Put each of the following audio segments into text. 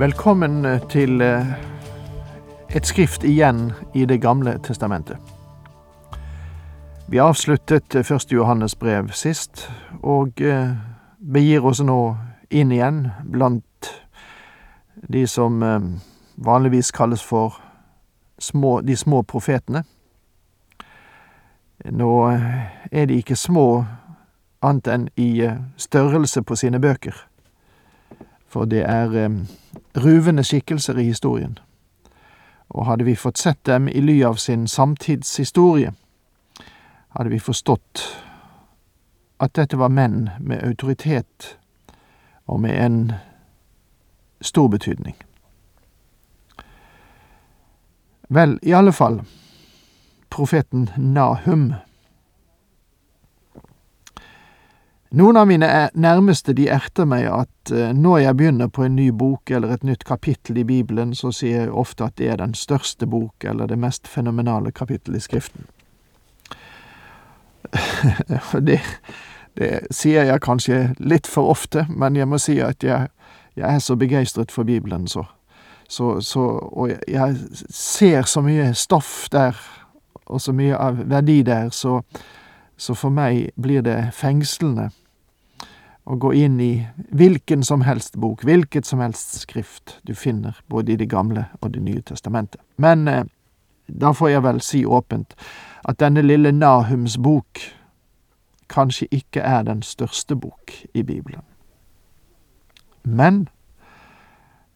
Velkommen eh, til eh, et skrift igjen i Det gamle testamentet. Vi avsluttet eh, første Johannes brev sist, og begir oss nå inn igjen blant de som vanligvis kalles for små, de små profetene. Nå er de ikke små annet enn i størrelse på sine bøker for det er eh, ruvende skikkelser i historien. Og hadde vi fått sett dem i ly av sin samtidshistorie, hadde vi forstått at dette var menn med autoritet og med en stor betydning. Vel, i alle fall, profeten Nahum Noen av mine nærmeste de erter meg at uh, når jeg begynner på en ny bok eller et nytt kapittel i Bibelen, så sier jeg ofte at det er den største bok eller det mest fenomenale kapittel i Skriften. det, det sier jeg kanskje litt for ofte, men jeg må si at jeg, jeg er så begeistret for Bibelen, så, så, så Og jeg ser så mye stoff der, og så mye av verdi der, så så for meg blir det fengslende å gå inn i hvilken som helst bok, hvilket som helst skrift du finner, både i Det gamle og Det nye testamentet. Men eh, da får jeg vel si åpent at denne lille Nahums bok kanskje ikke er den største bok i Bibelen. Men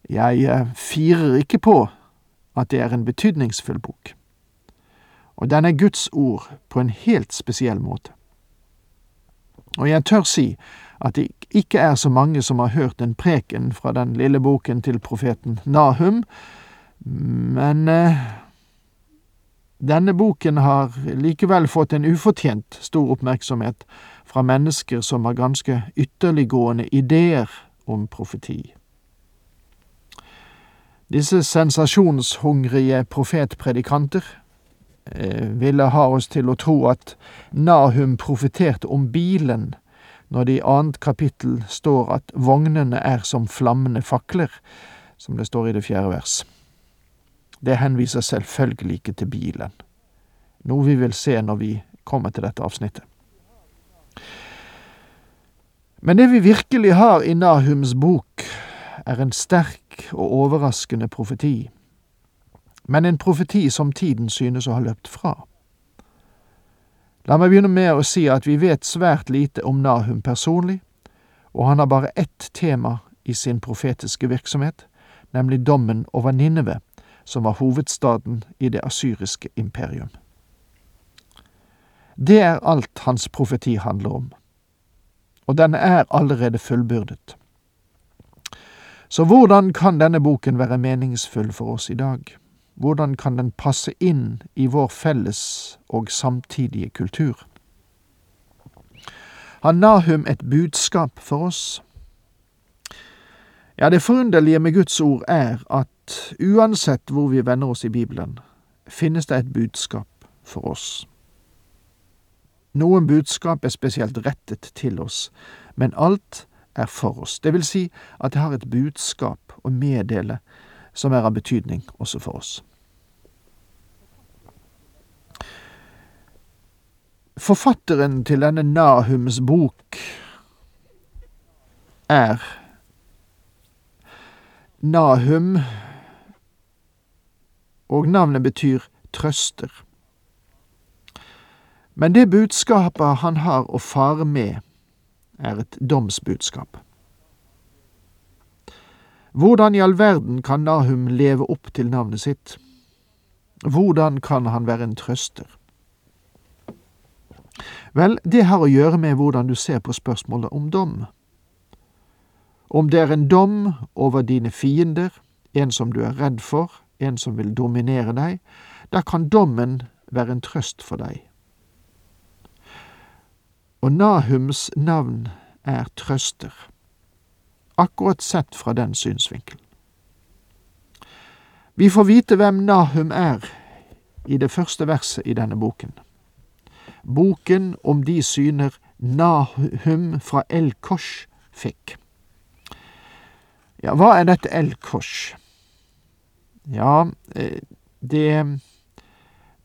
jeg eh, firer ikke på at det er en betydningsfull bok og den er Guds ord på en helt spesiell måte. Og jeg tør si at det ikke er så mange som har hørt en preken fra den lille boken til profeten Nahum, men eh, denne boken har likevel fått en ufortjent stor oppmerksomhet fra mennesker som har ganske ytterliggående ideer om profeti. Disse sensasjonshungrige profetpredikanter Eh, ville ha oss til å tro at Nahum profeterte om bilen, når det i annet kapittel står at vognene er som flammende fakler, som det står i det fjerde vers. Det henviser selvfølgelig ikke til bilen, noe vi vil se når vi kommer til dette avsnittet. Men det vi virkelig har i Nahums bok, er en sterk og overraskende profeti men en profeti som tiden synes å ha løpt fra. La meg begynne med å si at vi vet svært lite om Nahum personlig, og han har bare ett tema i sin profetiske virksomhet, nemlig dommen over Ninneve, som var hovedstaden i det asyriske imperium. Det er alt hans profeti handler om, og den er allerede fullbyrdet. Så hvordan kan denne boken være meningsfull for oss i dag? Hvordan kan den passe inn i vår felles og samtidige kultur? Har Nahum et budskap for oss? Ja, det forunderlige med Guds ord er at uansett hvor vi vender oss i Bibelen, finnes det et budskap for oss. Noen budskap er spesielt rettet til oss, men alt er for oss. Det vil si at det har et budskap å meddele som er av betydning også for oss. Forfatteren til denne Nahums bok er Nahum, og navnet betyr trøster. Men det budskapet han har å fare med, er et domsbudskap. Hvordan i all verden kan Nahum leve opp til navnet sitt? Hvordan kan han være en trøster? Vel, det har å gjøre med hvordan du ser på spørsmålet om dom. Om det er en dom over dine fiender, en som du er redd for, en som vil dominere deg, da kan dommen være en trøst for deg. Og Nahums navn er trøster, akkurat sett fra den synsvinkel. Vi får vite hvem Nahum er i det første verset i denne boken. Boken om de syner Nahum fra El-Kosh fikk. Ja, hva er dette El-Kosh? Ja, eh, det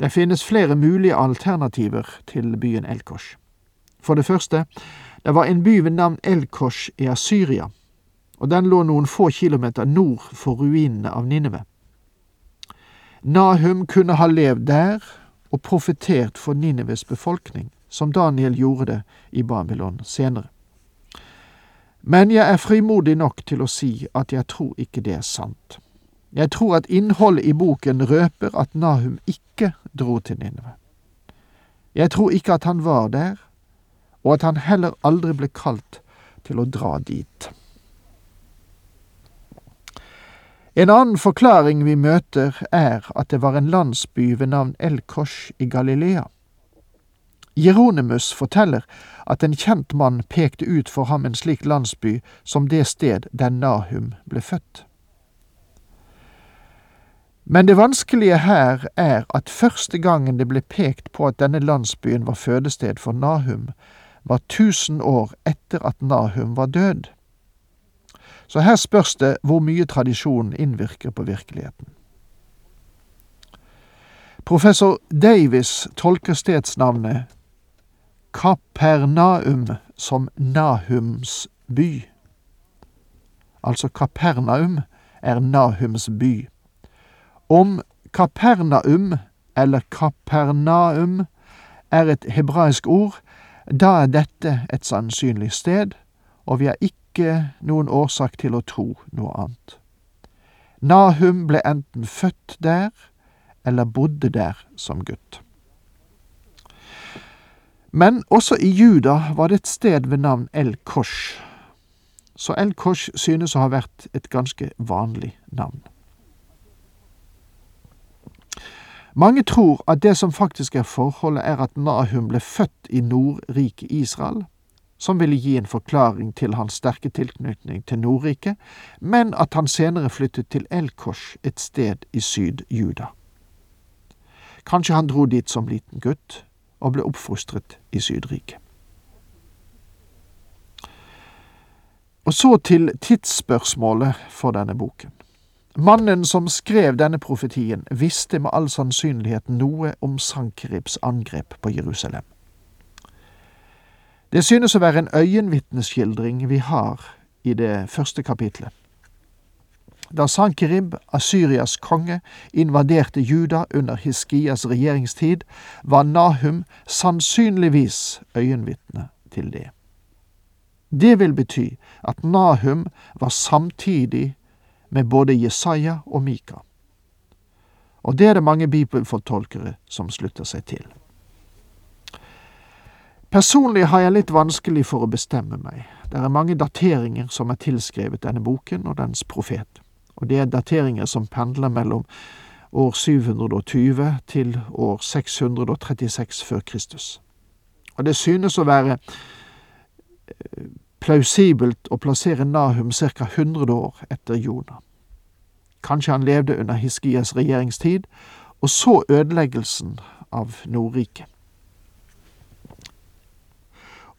Det finnes flere mulige alternativer til byen El-Kosh. For det første, det var en by ved navn El-Kosh i Asyria, og den lå noen få kilometer nord for ruinene av Nineve. Nahum kunne ha levd der og profetert for Nineves befolkning, som Daniel gjorde det i Babylon senere. Men jeg er frimodig nok til å si at jeg tror ikke det er sant. Jeg tror at innholdet i boken røper at Nahum ikke dro til Nineve. Jeg tror ikke at han var der, og at han heller aldri ble kalt til å dra dit. En annen forklaring vi møter, er at det var en landsby ved navn El-Kosh i Galilea. Jeronimus forteller at en kjent mann pekte ut for ham en slik landsby som det sted der Nahum ble født. Men det vanskelige her er at første gangen det ble pekt på at denne landsbyen var fødested for Nahum, var tusen år etter at Nahum var død. Så her spørs det hvor mye tradisjonen innvirker på virkeligheten. Professor Davis tolker stedsnavnet Kapernaum som Nahums by. Altså Kapernaum er Nahums by. Om Kapernaum eller Kapernaum er et hebraisk ord, da er dette et sannsynlig sted, og vi har ikke noen årsak til å tro noe annet. Nahum ble enten født der eller bodde der som gutt. Men også i Juda var det et sted ved navn El-Kosh, så El-Kosh synes å ha vært et ganske vanlig navn. Mange tror at det som faktisk er forholdet, er at Nahum ble født i Nordriket Israel, som ville gi en forklaring til hans sterke tilknytning til Nordriket, men at han senere flyttet til El-Kosh, et sted i Syd-Juda. Kanskje han dro dit som liten gutt og ble oppfostret i Sydriket. Og så til tidsspørsmålet for denne boken. Mannen som skrev denne profetien, visste med all sannsynlighet noe om Sankeribs angrep på Jerusalem. Det synes å være en øyenvitneskildring vi har i det første kapitlet. Da Sankerib, Asyrias konge, invaderte Juda under Hiskias regjeringstid, var Nahum sannsynligvis øyenvitne til det. Det vil bety at Nahum var samtidig med både Jesaja og Mika. Og det er det mange bibelfortolkere som slutter seg til. Personlig har jeg litt vanskelig for å bestemme meg. Det er mange dateringer som er tilskrevet denne boken og dens profet, og det er dateringer som pendler mellom år 720 til år 636 før Kristus. Og det synes å være eh, plausibelt å plassere Nahum ca. 100 år etter Jonah. Kanskje han levde under Hiskias regjeringstid, og så ødeleggelsen av Nordriket.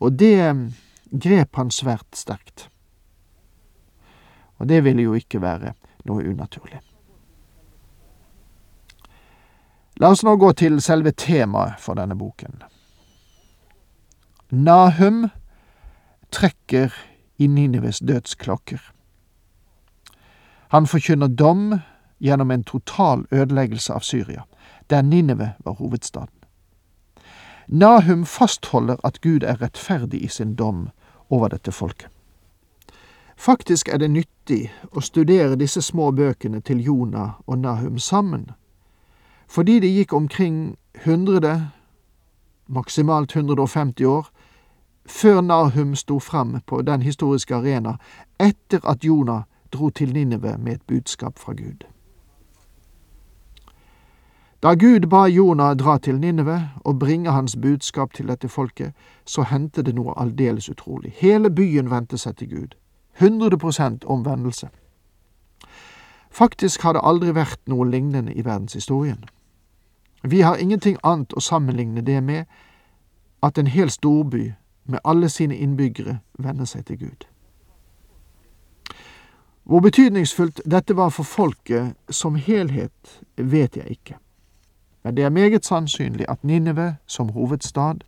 Og det eh, grep han svært sterkt. Og det ville jo ikke være noe unaturlig. La oss nå gå til selve temaet for denne boken. Nahum trekker i Nineves dødsklokker. Han forkynner dom gjennom en total ødeleggelse av Syria, der Nineve var hovedstaden. Nahum fastholder at Gud er rettferdig i sin dom over dette folket. Faktisk er det nyttig å studere disse små bøkene til Jonah og Nahum sammen, fordi det gikk omkring 100, maksimalt 150 år, før Nahum sto fram på den historiske arena etter at Jonah dro til Ninive med et budskap fra Gud. Da Gud ba Jonah dra til Ninive og bringe hans budskap til dette folket, så hendte det noe aldeles utrolig. Hele byen vendte seg til Gud. 100 omvendelse. Faktisk har det aldri vært noe lignende i verdenshistorien. Vi har ingenting annet å sammenligne det med at en hel storby med alle sine innbyggere vender seg til Gud. Hvor betydningsfullt dette var for folket som helhet, vet jeg ikke. Men det er meget sannsynlig at Ninive som hovedstad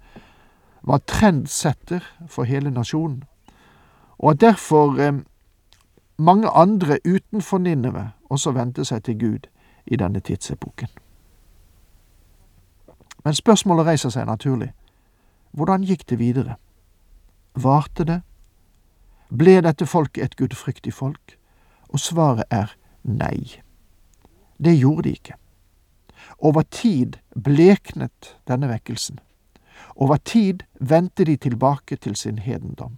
var trendsetter for hele nasjonen, og at derfor eh, mange andre utenfor Ninive også vendte seg til Gud i denne tidsepoken. Men spørsmålet reiser seg naturlig. Hvordan gikk det videre? Varte det? Ble dette folket et gudfryktig folk? Og svaret er nei. Det gjorde de ikke. Over tid bleknet denne vekkelsen. Over tid vendte de tilbake til sin hedendom.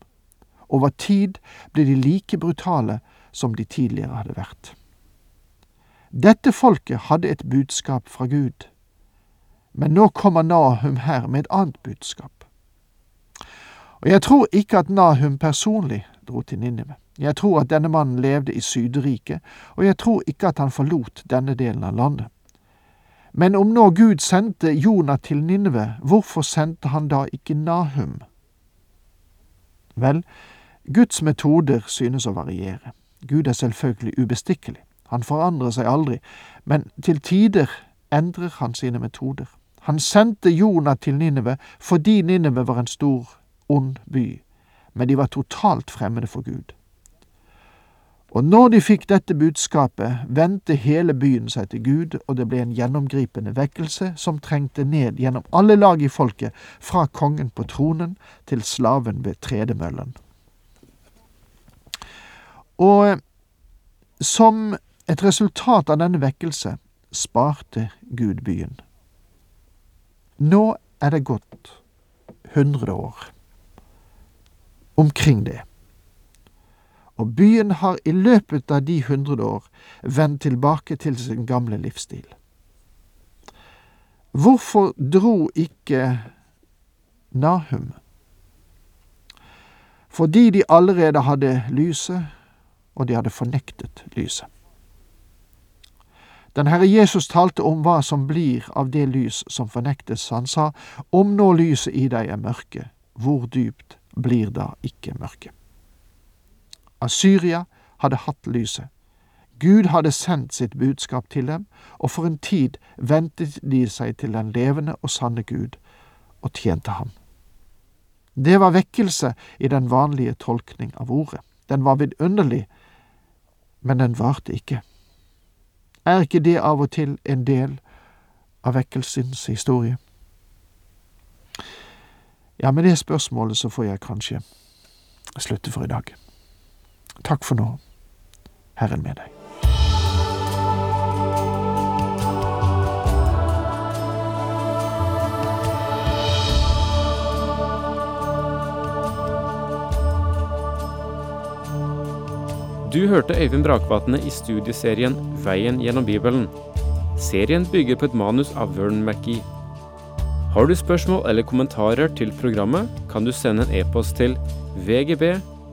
Over tid ble de like brutale som de tidligere hadde vært. Dette folket hadde et budskap fra Gud, men nå kommer Nahum her med et annet budskap. Og jeg tror ikke at Nahum personlig dro til Ninive. Jeg tror at denne mannen levde i Sydriket, og jeg tror ikke at han forlot denne delen av landet. Men om nå Gud sendte Jonah til Ninve, hvorfor sendte han da ikke Nahum? Vel, Guds metoder synes å variere. Gud er selvfølgelig ubestikkelig. Han forandrer seg aldri, men til tider endrer han sine metoder. Han sendte Jonah til Ninive fordi Ninive var en stor, ond by, men de var totalt fremmede for Gud. Og når de fikk dette budskapet, vendte hele byen seg til Gud, og det ble en gjennomgripende vekkelse som trengte ned gjennom alle lag i folket, fra kongen på tronen til slaven ved tredemøllen. Og som et resultat av denne vekkelse sparte Gud byen. Nå er det gått hundre år omkring det. Og byen har i løpet av de hundre år vendt tilbake til sin gamle livsstil. Hvorfor dro ikke Nahum? Fordi de allerede hadde lyset, og de hadde fornektet lyset. Den Herre Jesus talte om hva som blir av det lys som fornektes. Han sa, om nå lyset i deg er mørke, hvor dypt blir da ikke mørket. Asyria hadde hatt lyset. Gud hadde sendt sitt budskap til dem, og for en tid ventet de seg til den levende og sanne Gud, og tjente ham. Det var vekkelse i den vanlige tolkning av ordet. Den var vidunderlig, men den varte ikke. Er ikke det av og til en del av vekkelsens historie? Ja, med det spørsmålet så får jeg kanskje slutte for i dag. Takk for nå. Herren med deg. Du hørte Øyvind Brakvatne i studieserien Veien gjennom Bibelen. Serien bygger på et manus av Vern McGee. Har du spørsmål eller kommentarer til programmet, kan du sende en e-post til vgb